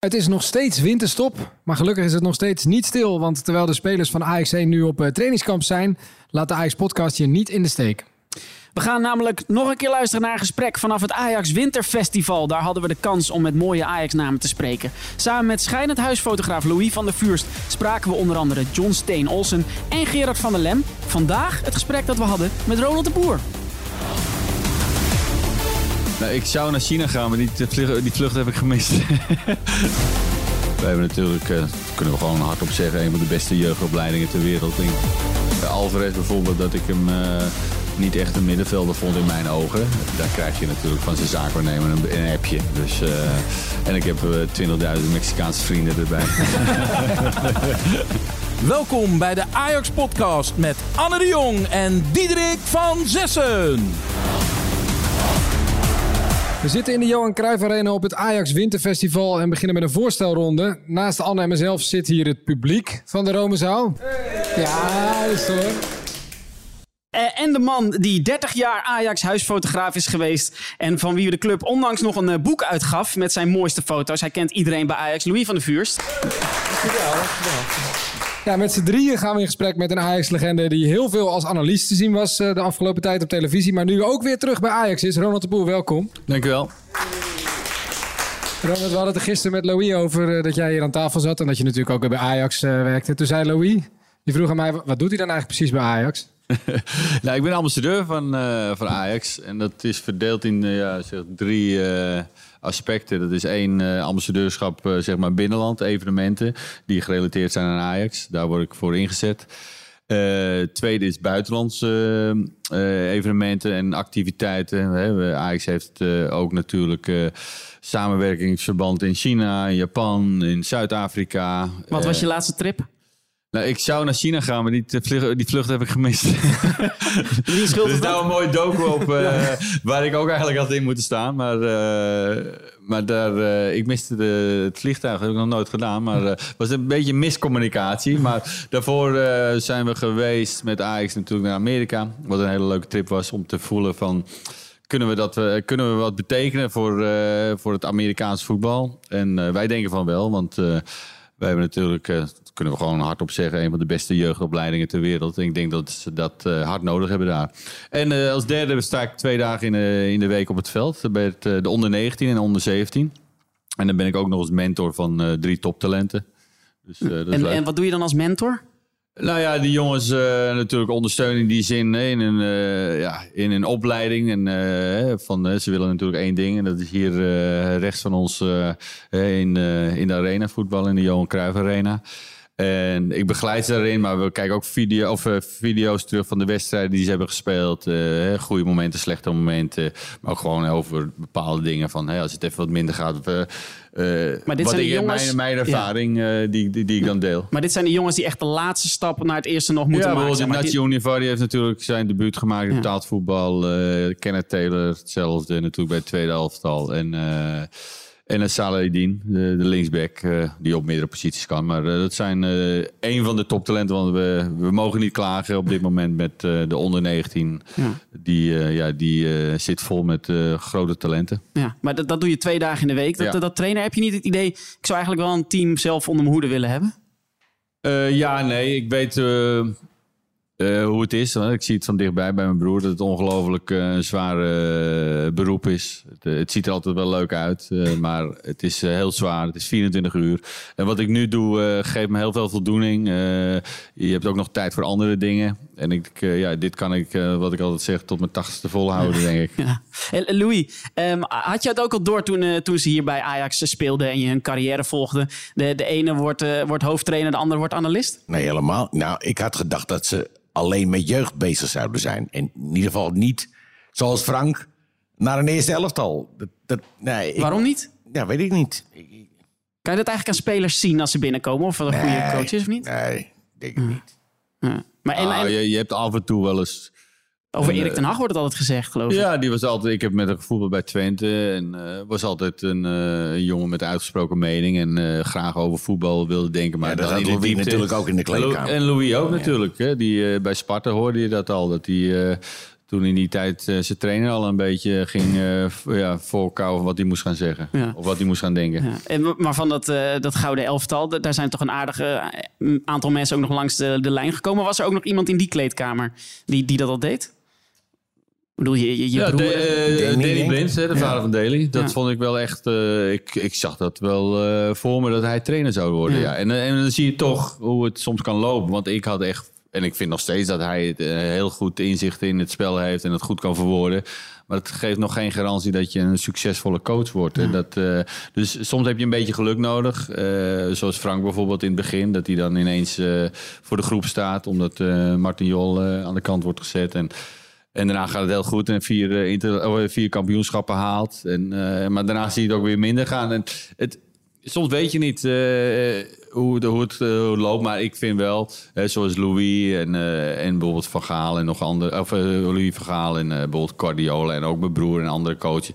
Het is nog steeds winterstop, maar gelukkig is het nog steeds niet stil. Want terwijl de spelers van 1 nu op uh, trainingskamp zijn, laat de Ajax podcast je niet in de steek. We gaan namelijk nog een keer luisteren naar een gesprek vanaf het Ajax Winterfestival. Daar hadden we de kans om met mooie Ajax-namen te spreken. Samen met schijnend huisfotograaf Louis van der Vuurst spraken we onder andere John Steen Olsen en Gerard van der Lem. Vandaag het gesprek dat we hadden met Ronald de Boer. Nou, ik zou naar China gaan, maar die, vlucht, die vlucht heb ik gemist. we hebben natuurlijk, uh, kunnen we gewoon hardop zeggen, een van de beste jeugdopleidingen ter wereld. Denk, bij Alvarez bijvoorbeeld, dat ik hem uh, niet echt een middenvelder vond in mijn ogen. Daar krijg je natuurlijk van zijn zaakwaarnemer een, een appje. Dus, uh, en ik heb 20.000 Mexicaanse vrienden erbij. Welkom bij de Ajax Podcast met Anne de Jong en Diederik van Zessen. We zitten in de Johan Cruijff Arena op het Ajax Winterfestival en beginnen met een voorstelronde. Naast Anne en mezelf zit hier het publiek van de Romezaal. Ja, dat is hoor. Uh, en de man die 30 jaar Ajax huisfotograaf is geweest. En van wie de club onlangs nog een uh, boek uitgaf met zijn mooiste foto's. Hij kent iedereen bij Ajax, Louis van der Vuurst. Dankjewel. Ja, met z'n drieën gaan we in gesprek met een Ajax-legende die heel veel als analist te zien was uh, de afgelopen tijd op televisie. Maar nu ook weer terug bij Ajax is. Ronald de Boer, welkom. Dankjewel. Ronald, we hadden het er gisteren met Louis over uh, dat jij hier aan tafel zat. En dat je natuurlijk ook bij Ajax uh, werkte. Toen zei Louis, die vroeg aan mij, wat doet hij dan eigenlijk precies bij Ajax? nou, ik ben ambassadeur van, van Ajax. En dat is verdeeld in ja, zeg, drie aspecten. Dat is één uh, ambassadeurschap uh, zeg maar binnenland, evenementen die gerelateerd zijn aan Ajax. Daar word ik voor ingezet. Uh, tweede is buitenlandse evenementen en activiteiten. Hè. Ajax heeft ook natuurlijk samenwerkingsverband in China, in Japan, in Zuid-Afrika. Wat was je laatste trip? Nou, ik zou naar China gaan, maar die, vlucht, die vlucht heb ik gemist. Wie er is nou een mooi docu op uh, waar ik ook eigenlijk had in moeten staan. Maar, uh, maar daar, uh, ik miste de, het vliegtuig, dat heb ik nog nooit gedaan. Maar het was een beetje miscommunicatie. Maar daarvoor zijn we geweest met Ajax natuurlijk naar Amerika. Wat een hele leuke trip was om te voelen van... Kunnen we, dat, kunnen we wat betekenen voor, voor het Amerikaanse voetbal? En wij denken van wel, want... wij hebben natuurlijk kunnen we gewoon hardop zeggen, een van de beste jeugdopleidingen ter wereld. En ik denk dat ze dat uh, hard nodig hebben daar. En uh, als derde sta ik twee dagen in, in de week op het veld. Bij het, de onder 19 en onder 17. En dan ben ik ook nog als mentor van drie toptalenten. Dus, dat en, en wat doe je dan als mentor? Nou ja, die jongens uh, natuurlijk ondersteunen in die zin in, een, uh, ja, in een opleiding. En, uh, van, ze willen natuurlijk één ding. En dat is hier rechts van ons in, in de arena, voetbal in de Johan Cruijff Arena. En ik begeleid ze daarin, maar we kijken ook video, of, uh, video's terug van de wedstrijden die ze hebben gespeeld. Uh, goede momenten, slechte momenten. Maar ook gewoon over bepaalde dingen. Van hey, als het even wat minder gaat. Uh, maar dit wat zijn ik, jongens, mijn, mijn ervaring ja. die, die, die, ik dan deel. Maar dit zijn de jongens die echt de laatste stappen naar het eerste nog moeten ja, maken. Ja, Nacho Univar heeft natuurlijk zijn debuut gemaakt in ja. betaald voetbal. Kenneth Taylor hetzelfde natuurlijk bij het tweede elftal. En... En het Salahedin, de, de linksback, uh, die op meerdere posities kan. Maar uh, dat zijn uh, een van de toptalenten. Want we, we mogen niet klagen op dit moment met de onder 19. Ja. Die, ja, die zit vol met grote talenten. Ja, maar dat, dat doe je twee dagen in de week. Dat, ja. dat trainer, heb je niet het idee... Ik zou eigenlijk wel een team zelf onder mijn hoede willen hebben? ja, nee. Ik weet uh, hoe het is. Ik zie het van dichtbij bij mijn broer dat het ongelooflijk uh, een zwaar uh, beroep is. Het, het, ziet er altijd wel leuk uit, maar het is heel zwaar. Het is 24 uur. En wat ik nu doe, geeft me heel veel voldoening. je hebt ook nog tijd voor andere dingen. En ik, ja, dit kan ik, wat ik altijd zeg, tot mijn tachtigste volhouden, denk ik. Ja. Louis, um, had je het ook al door toen, toen ze hier bij Ajax speelden en je hun carrière volgde? De, de ene wordt, wordt hoofdtrainer, de ander wordt analist? Nee, helemaal. Nou, ik had gedacht dat ze alleen met jeugd bezig zouden zijn. En in ieder geval niet, zoals Frank, naar een eerste elftal. Dat, dat, nee, Waarom niet? Ja, weet ik niet. Kan je dat eigenlijk aan spelers zien als ze binnenkomen? Of wat een nee, goede coach is of niet? Nee, denk ik niet. Ja. Maar en, ah, je, je hebt af en toe wel eens over Erik ten Hag wordt het altijd gezegd, geloof ik. Ja, die was altijd. Ik heb met een gevoel bij Twente. En uh, was altijd een, uh, een, jongen met uitgesproken mening. En uh, graag over voetbal wilde denken. Maar ja, dat had Louis natuurlijk ook in de kleedkamer. En Louis ook natuurlijk. Hè? Die, bij Sparta hoorde je dat al. Dat hij toen in die tijd eh, zijn trainer al een beetje ging eh, ja, voorkouwen wat hij moest gaan zeggen. Ja. Of wat hij moest gaan denken. Ja. En, maar van dat, eh, dat gouden elftal, daar zijn toch een aardige eh, aantal mensen ook nog langs de, de lijn gekomen. Was er ook nog iemand in die kleedkamer die, die dat al deed? Bedoel, je, je, je Ja, broer... de, eh, Danny. Blind, hè, de vader van Daly. Dat Ja. vond ik wel echt... eh, ik, ik zag dat wel eh, voor me dat hij trainer zou worden. Ja. En, eh, en dan zie je toch hoe het soms kan lopen. Want ik had echt... En ik vind nog steeds dat hij het, eh, heel goed inzicht in het spel heeft... en het goed kan verwoorden. Maar het geeft nog geen garantie dat je een succesvolle coach wordt. Dat, eh, dus soms heb je een beetje geluk nodig. Eh, zoals Frank bijvoorbeeld in het begin. Dat hij dan ineens eh, voor de groep staat... omdat eh Martin Jol eh, aan de kant wordt gezet. En en daarna gaat het heel goed en vier, eh, inter, oh, vier kampioenschappen haalt. En, eh, maar daarna zie je het ook weer minder gaan. En het, soms weet je niet eh, hoe, de, hoe het eh, loopt. Maar ik vind wel, zoals Louis en, eh, en bijvoorbeeld Van Gaal en nog andere... Of eh, Louis Van Gaal en eh, bijvoorbeeld Guardiola en ook mijn broer en andere coaches.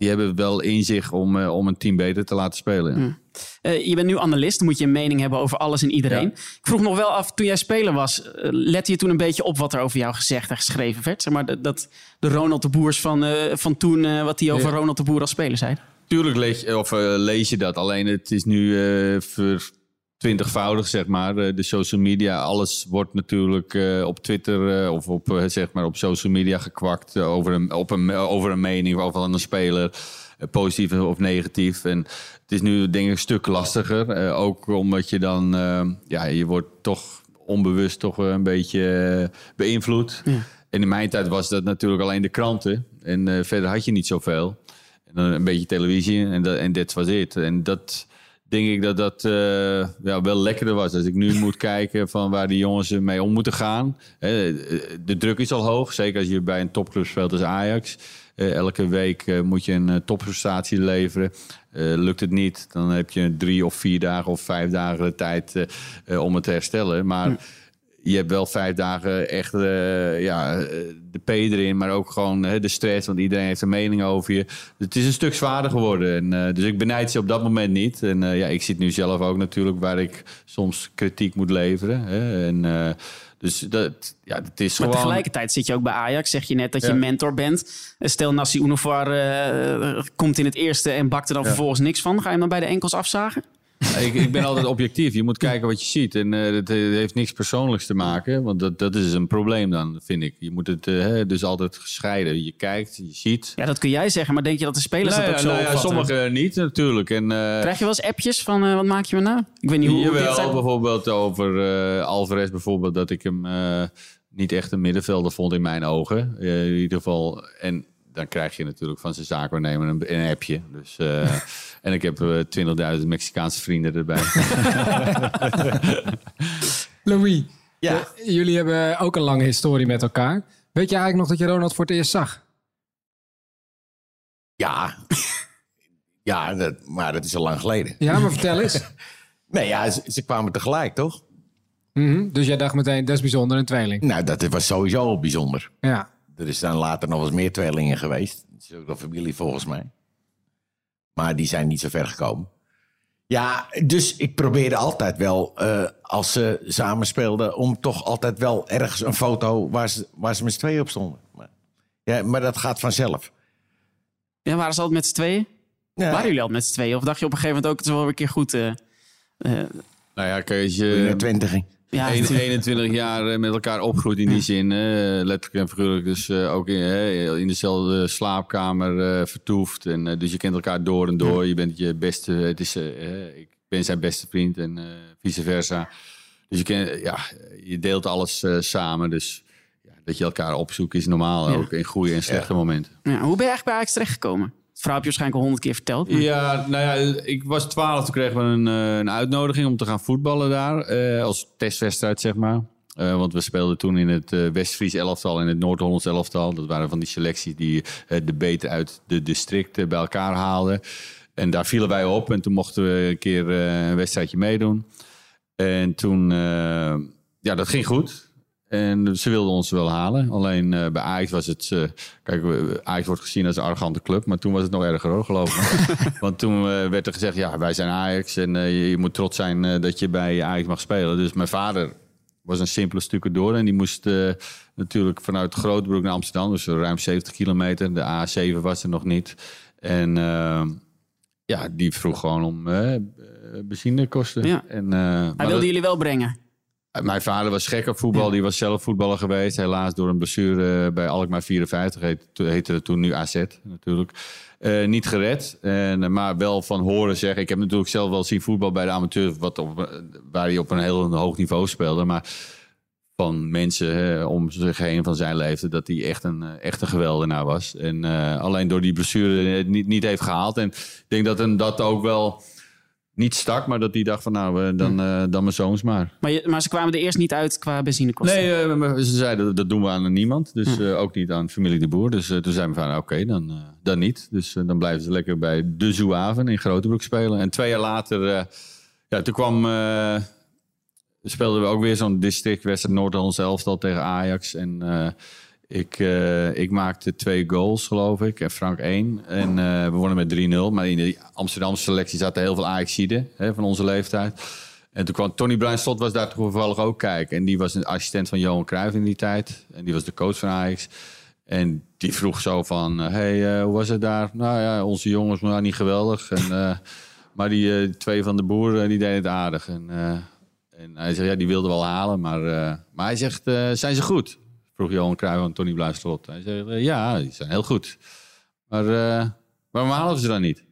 Die hebben wel in zich om, eh, om een team beter te laten spelen. ja. Eh, je bent nu analist, dan moet je een mening hebben over alles en iedereen. Ja. Ik vroeg nog wel af, toen jij speler was, eh, lette je toen een beetje op wat er over jou gezegd en geschreven werd? Zeg maar dat, dat de Ronald de Boers van, van toen, wat hij over Ja. Ronald de Boer als speler zei. Tuurlijk lees je, of, lees je dat. Alleen het is nu eh vertwintigvoudig, zeg maar. De social media, alles wordt natuurlijk eh, op Twitter eh, of op, eh, zeg maar op social media gekwakt over, een, op een, over een mening of over een speler. positief of negatief. En het is nu denk ik een stuk lastiger. ook omdat je dan, ja, je wordt toch onbewust toch een beetje beïnvloed. En in mijn tijd was dat natuurlijk alleen de kranten. En verder had je niet zoveel. En dan een beetje televisie en dat en dit was het. En dat denk ik dat dat eh, ja, wel lekkerder was. Als ik nu moet kijken van waar die jongens mee om moeten gaan. Hè, de druk is al hoog, zeker als je bij een topclub speelt als Ajax. Eh, elke week eh, moet je een eh, topprestatie leveren. Eh, lukt het niet, dan heb je drie of vier dagen of vijf dagen de tijd eh, eh, om het te herstellen. Maar je hebt wel vijf dagen echt eh, ja, eh, de P erin, maar ook gewoon de stress, want iedereen heeft een mening over je. Het is een stuk zwaarder geworden. En, eh, dus ik benijd ze op dat moment niet. En ja, ik zit nu zelf ook natuurlijk waar ik soms kritiek moet leveren. Hè? En, dus dat, ja, het is Maar gewoon... tegelijkertijd zit je ook bij Ajax, zeg je net dat je mentor bent. Stel Nassi Unovar eh, komt in het eerste en bakt er dan vervolgens niks van. Ga je hem dan bij de enkels afzagen? Ik, ik ben altijd objectief. Je moet kijken wat je ziet. En eh het heeft niks persoonlijks te maken. Want dat, dat is een probleem dan, vind ik. Je moet het eh, dus altijd scheiden. Je kijkt, je ziet. Ja, dat kun jij zeggen, maar denk je dat de spelers Nou dat ook ja, zo nou ja, sommigen niet natuurlijk. En, eh, Krijg je wel eens appjes van, eh, wat maak je me nou? Ik weet niet hoe, dit Jawel, zijn. bijvoorbeeld over eh Alvarez bijvoorbeeld, dat ik hem eh, niet echt een middenvelder vond in mijn ogen. Eh, in ieder geval, en dan krijg je natuurlijk van zijn zaakwaarnemer een, een appje. Dus, eh, en ik heb eh 20.000 Mexicaanse vrienden erbij. Louis, Ja. eh, jullie hebben ook een lange historie met elkaar. Weet je eigenlijk nog dat je Ronald voor het eerst zag? Ja, ja dat, maar dat is al lang geleden. Ja, maar vertel eens. Nee, ja, ze, ze kwamen tegelijk, toch? Mhm, Dus jij dacht meteen, dat is bijzonder, een tweeling. Nou, dat was sowieso bijzonder. Ja. Er is dan later nog eens meer tweelingen geweest. Dat is ook een familie volgens mij. Maar die zijn niet zo ver gekomen. Ja, dus ik probeerde altijd wel, eh, als ze samen speelden... om toch altijd wel ergens een foto waar ze, waar ze met z'n tweeën op stonden. Maar, ja, maar dat gaat vanzelf. Ja, waren ze altijd met z'n tweeën? Ja, Waren jullie altijd met z'n tweeën? Of dacht je op een gegeven moment ook, het is wel weer een keer goed... eh, eh, nou ja, kijk, als in je de twintiging. Ja, een- natuurlijk. 21 jaar eh, met elkaar opgroeit in die zin, eh, letterlijk en figuurlijk. Dus eh, ook in, in dezelfde slaapkamer eh, vertoeft. En, dus je kent elkaar door en door. Je bent je beste, het is, ik ben zijn beste vriend en eh, vice versa. Dus je, ken, ja, je deelt alles eh, samen. Dus ja, dat je elkaar opzoekt is normaal Ja. ook in goede en slechte momenten. Ja, hoe ben je eigenlijk bij Ajax terechtgekomen? Het verhaal heb je waarschijnlijk al honderd keer verteld. Ja, nou ja, ik was 12, toen kregen we een, eh, een uitnodiging om te gaan voetballen daar. eh, als testwedstrijd, zeg maar. Eh, want we speelden toen in het West-Fries elftal en het Noord-Hollands elftal. Dat waren van die selecties die de beter uit de districten bij elkaar haalden. En daar vielen wij op. En toen mochten we een keer een wedstrijdje meedoen. En toen, ja, dat ging goed. En ze wilden ons wel halen. Alleen eh, bij Ajax was het... eh, kijk, Ajax wordt gezien als een arrogante club. Maar toen was het nog erger hoor, geloof ik. Want toen eh, werd er gezegd... Ja, wij zijn Ajax. En je, je moet trots zijn dat je bij Ajax mag spelen. Dus mijn vader was een simpele stukken door. En die moest natuurlijk vanuit Grootbroek naar Amsterdam. Dus ruim 70 kilometer. De A7 was er nog niet. En eh, ja, die vroeg gewoon om benzinekosten. Ja. En, Hij wilde jullie wel brengen. Mijn vader was gek op voetbal. Die was zelf voetballer geweest. Helaas door een blessure eh, bij Alkmaar 54. Heet, heette het toen nu AZ natuurlijk. Eh, niet gered. En, eh, maar wel van horen zeggen. Ik heb natuurlijk zelf wel zien voetbal bij de amateur. Wat op, eh, waar hij op een heel hoog niveau speelde. Maar van mensen hè, om zich heen van zijn leeftijd. Dat hij echt een, eh, echt een geweldenaar was. En eh, alleen door die blessure niet, niet heeft gehaald. En ik denk dat hem dat ook wel niet stak. Maar dat hij dacht van nou, eh, dan, eh, dan mijn zoons maar. Maar, je, maar ze kwamen er eerst niet uit qua benzinekosten. Nee, eh, ze zeiden dat doen we aan niemand. Dus eh, ook niet aan familie de Boer. Dus toen zeiden we van oké, dan, dan niet. Dus dan blijven ze lekker bij de Zouaven in Grotebroek spelen. En twee jaar later, ja, toen kwam, speelden we ook weer zo'n districtwedstrijd Noord-Hollands elftal tegen Ajax. En ik, eh, ik maakte twee goals, geloof ik. En Frank één. En eh, we wonnen met 3-0. Maar in de Amsterdamse selectie zaten heel veel Ajaxiden van onze leeftijd. En toen kwam Tony Bruin Slot was daar toevallig ook kijken. En die was een assistent van Johan Cruijff in die tijd. En die was de coach van Ajax. En die vroeg zo van, eh, hey, hoe was het daar? Nou ja, onze jongens, maar niet geweldig. En, maar die twee van de boeren, die deden het aardig. En, en hij zegt, ja, die wilden wel halen. Maar, maar hij zegt, zijn ze goed? Vroeg Johan Cruijff aan Tony Slot. Hij zegt, eh, ja, die zijn heel goed. Maar eh, waarom halen ze dan niet?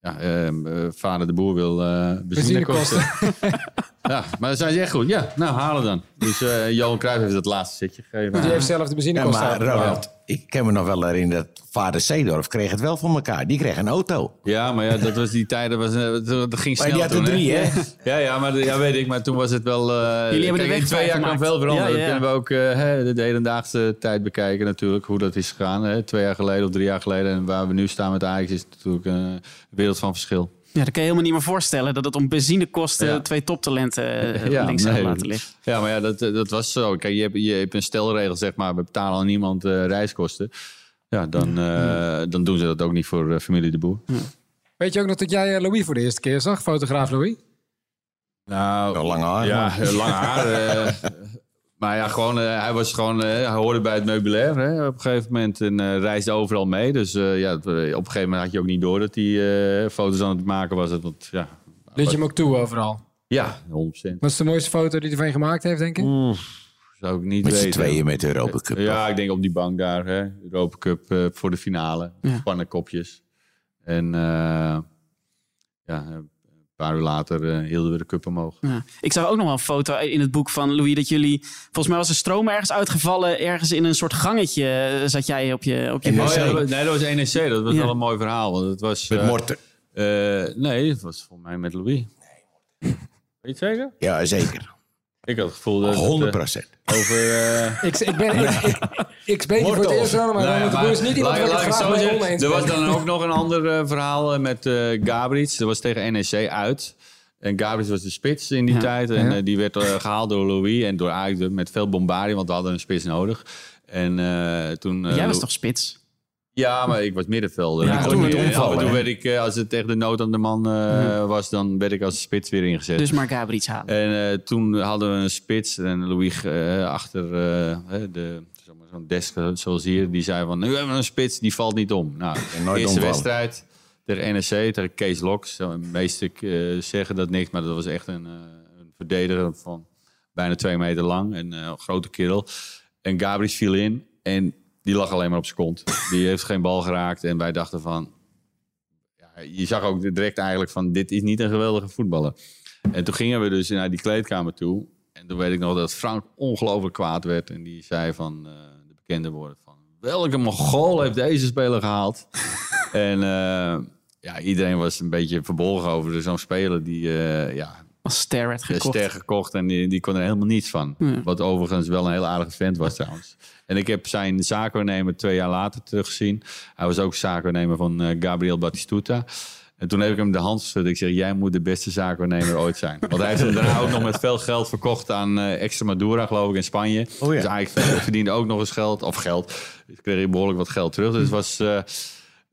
Ja, ehm, eh, vader de boer wil eh benzinekosten. ja, maar dan zijn ze echt goed. Ja, nou, halen dan. Dus eh, Johan Cruijff heeft het laatste zetje gegeven. Die heeft zelf de Ja, benzinekosten maar uitgebracht. Ronald, ik kan me nog wel herinneren dat vader Seedorf kreeg het wel van elkaar. Die kreeg een auto. Ja, maar ja, dat was die tijden, was, eh, dat ging Maar snel die had er toen, drie, hè? Ja, ja, maar ja, weet ik, maar toen was het wel... eh, hebben de weg in twee jaar kan veel veranderen. Ja, kunnen we ook eh, hè, de, de hedendaagse tijd bekijken natuurlijk, hoe dat is gegaan. Hè. Twee jaar geleden of drie jaar geleden en waar we nu staan met Ajax is natuurlijk een wereld van verschil. Ja, dat kan je helemaal niet meer voorstellen. Dat het om benzinekosten Ja. twee toptalenten eh, Ja, links nee, laten liggen. Ja, maar ja, dat, eh, dat was zo. Kijk, je hebt, je hebt een stelregel, zeg maar, we betalen aan niemand eh, reiskosten. Ja, dan, eh, dan doen ze dat ook niet voor eh, familie de Boer. Weet je ook nog dat jij eh, Louis voor de eerste keer zag? Fotograaf Louis? Nou, Wel lang haar. Ja, maar- eh, lang haar. Maar ja, gewoon, eh, hij was gewoon, eh, hij hoorde bij het meubilair hè, op een gegeven moment en eh, reisde overal mee. Dus eh, ja, op een gegeven moment had je ook niet door dat hij eh, foto's aan het maken was. Want, ja, Liet je hem ook toe overal? ja, 100%. Wat is de mooiste foto die hij van je gemaakt heeft, denk ik? Oef, zou ik niet Met weten. z'n tweeën met de Europa Cup. Ja, ik denk op die bank daar, hè, Europa Cup eh, voor de finale. Ja. Pannenkopjes. En eh, ja, een paar uur later eh, hielden we de cup omhoog. Ja. Ik zag ook nog wel een foto in het boek van Louis dat jullie... Volgens mij was de stroom ergens uitgevallen. Ergens in een soort gangetje eh, zat jij op je, op je In Oh ja, nee, dat was NEC. Dat was Ja. wel een mooi verhaal. Want het was, Met eh, Morten. nee, het was volgens mij met Louis. Weet je het zeker? Ja, zeker. Ik had het gevoel dat het, 100 eh, procent. over... eh, Ik, ik ben... Ik, ik, ik spreek je voor het eerst aan, maar Nou ja, is niet iemand waar ik het laat graag zo mee zeggen. oneens Er was ben. dan ook nog een ander eh, verhaal met eh Gabriels. Dat was tegen NEC uit. En Gabriels was de spits in die Ja. tijd. En Ja. die werd eh, gehaald door Louis en door Ajax met veel bombardie, want we hadden een spits nodig. En eh, toen... eh, Jij was toch spits? Ja, maar ik was middenvelder. Ja, toen niet- met af en omvallen, toe hè? werd ik, eh, als het tegen de nood aan de man eh, was, dan werd ik als spits weer ingezet. Dus maar Gabriels halen. En eh, toen hadden we een spits en Louis achter de, zo'n desk zoals hier, die zei van, nu hebben we een spits, die valt niet om. Nou, nooit eerste omvallen. wedstrijd tegen NEC, tegen Kees Loks. De meeste zeggen dat niks, maar dat was echt een, een verdediger van bijna twee meter lang en een grote kerel. En Gabriels viel in en die lag alleen maar op zijn kont. Die heeft geen bal geraakt en wij dachten van, ja, je zag ook direct eigenlijk van, dit is niet een geweldige voetballer. En toen gingen we dus naar die kleedkamer toe. En toen weet ik nog dat Frank ongelooflijk kwaad werd. En die zei van eh, de bekende woorden van... Welke Mongool heeft deze speler gehaald? en eh, ja, iedereen was een beetje verbolgen over zo'n speler die eh, ja, Als ster werd de gekocht. ster gekocht. En die, die kon er helemaal niets van. Ja. Wat overigens wel een heel aardige vent was trouwens. En ik heb zijn zaakwaarnemer twee jaar later teruggezien. Hij was ook zaakwaarnemer van eh, Gabriel Batistuta. En toen heb ik hem de hand geschud. Ik zeg, jij moet de beste zaakwaarnemer ooit zijn. Want hij heeft hem daarna ook nog met veel geld verkocht aan eh Extremadura, geloof ik, in Spanje. Oh ja. Dus eigenlijk verdiende ook nog eens geld. Of geld. Dus kreeg hij behoorlijk wat geld terug. Dus het was... eh,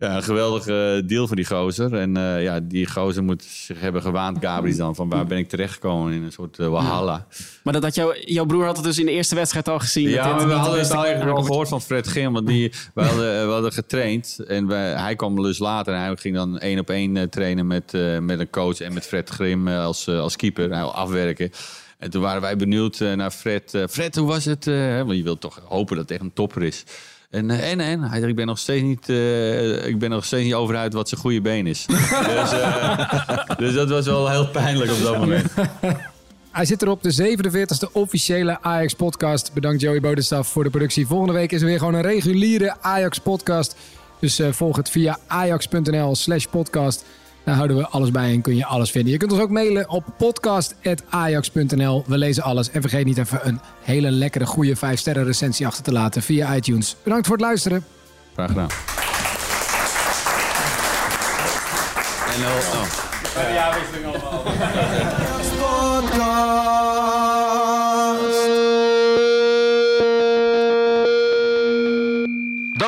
Ja, een geweldige deal voor die gozer. En eh, ja, die gozer moet zich hebben gewaand, Gabriel dan, van waar ben ik terechtgekomen in een soort uh, walhalla. Maar dat, dat jou, jouw broer had het dus in de eerste wedstrijd al gezien. Ja, dat maar dit we hadden de het al aankomt. gehoord van Fred Gim, want die, we, hadden, we hadden getraind en wij, hij kwam dus later en hij ging dan één op één eh, trainen met, eh, met een coach en met Fred Grim eh, als, eh, als keeper, hij wil afwerken. En toen waren wij benieuwd eh, naar Fred. Eh, Fred, hoe was het? eh, want je wilt toch hopen dat het echt een topper is. En, en, en, hij zegt, ik ben nog steeds niet, eh, ik ben nog steeds niet over uit wat zijn goede been is. dus, eh, dus dat was wel heel pijnlijk op dat moment. Hij zit erop, de 47e officiële Ajax-podcast. Bedankt Joey Bodenstaf voor de productie. Volgende week is er weer gewoon een reguliere Ajax-podcast. Dus eh, volg het via ajax.nl slash podcast. Daar houden we alles bij en kun je alles vinden. Je kunt ons ook mailen op podcast.ajax.nl. We lezen alles. En vergeet niet even een hele lekkere, goede 5-sterren recensie achter te laten via iTunes. Bedankt voor het luisteren. Graag gedaan. En, oh, oh.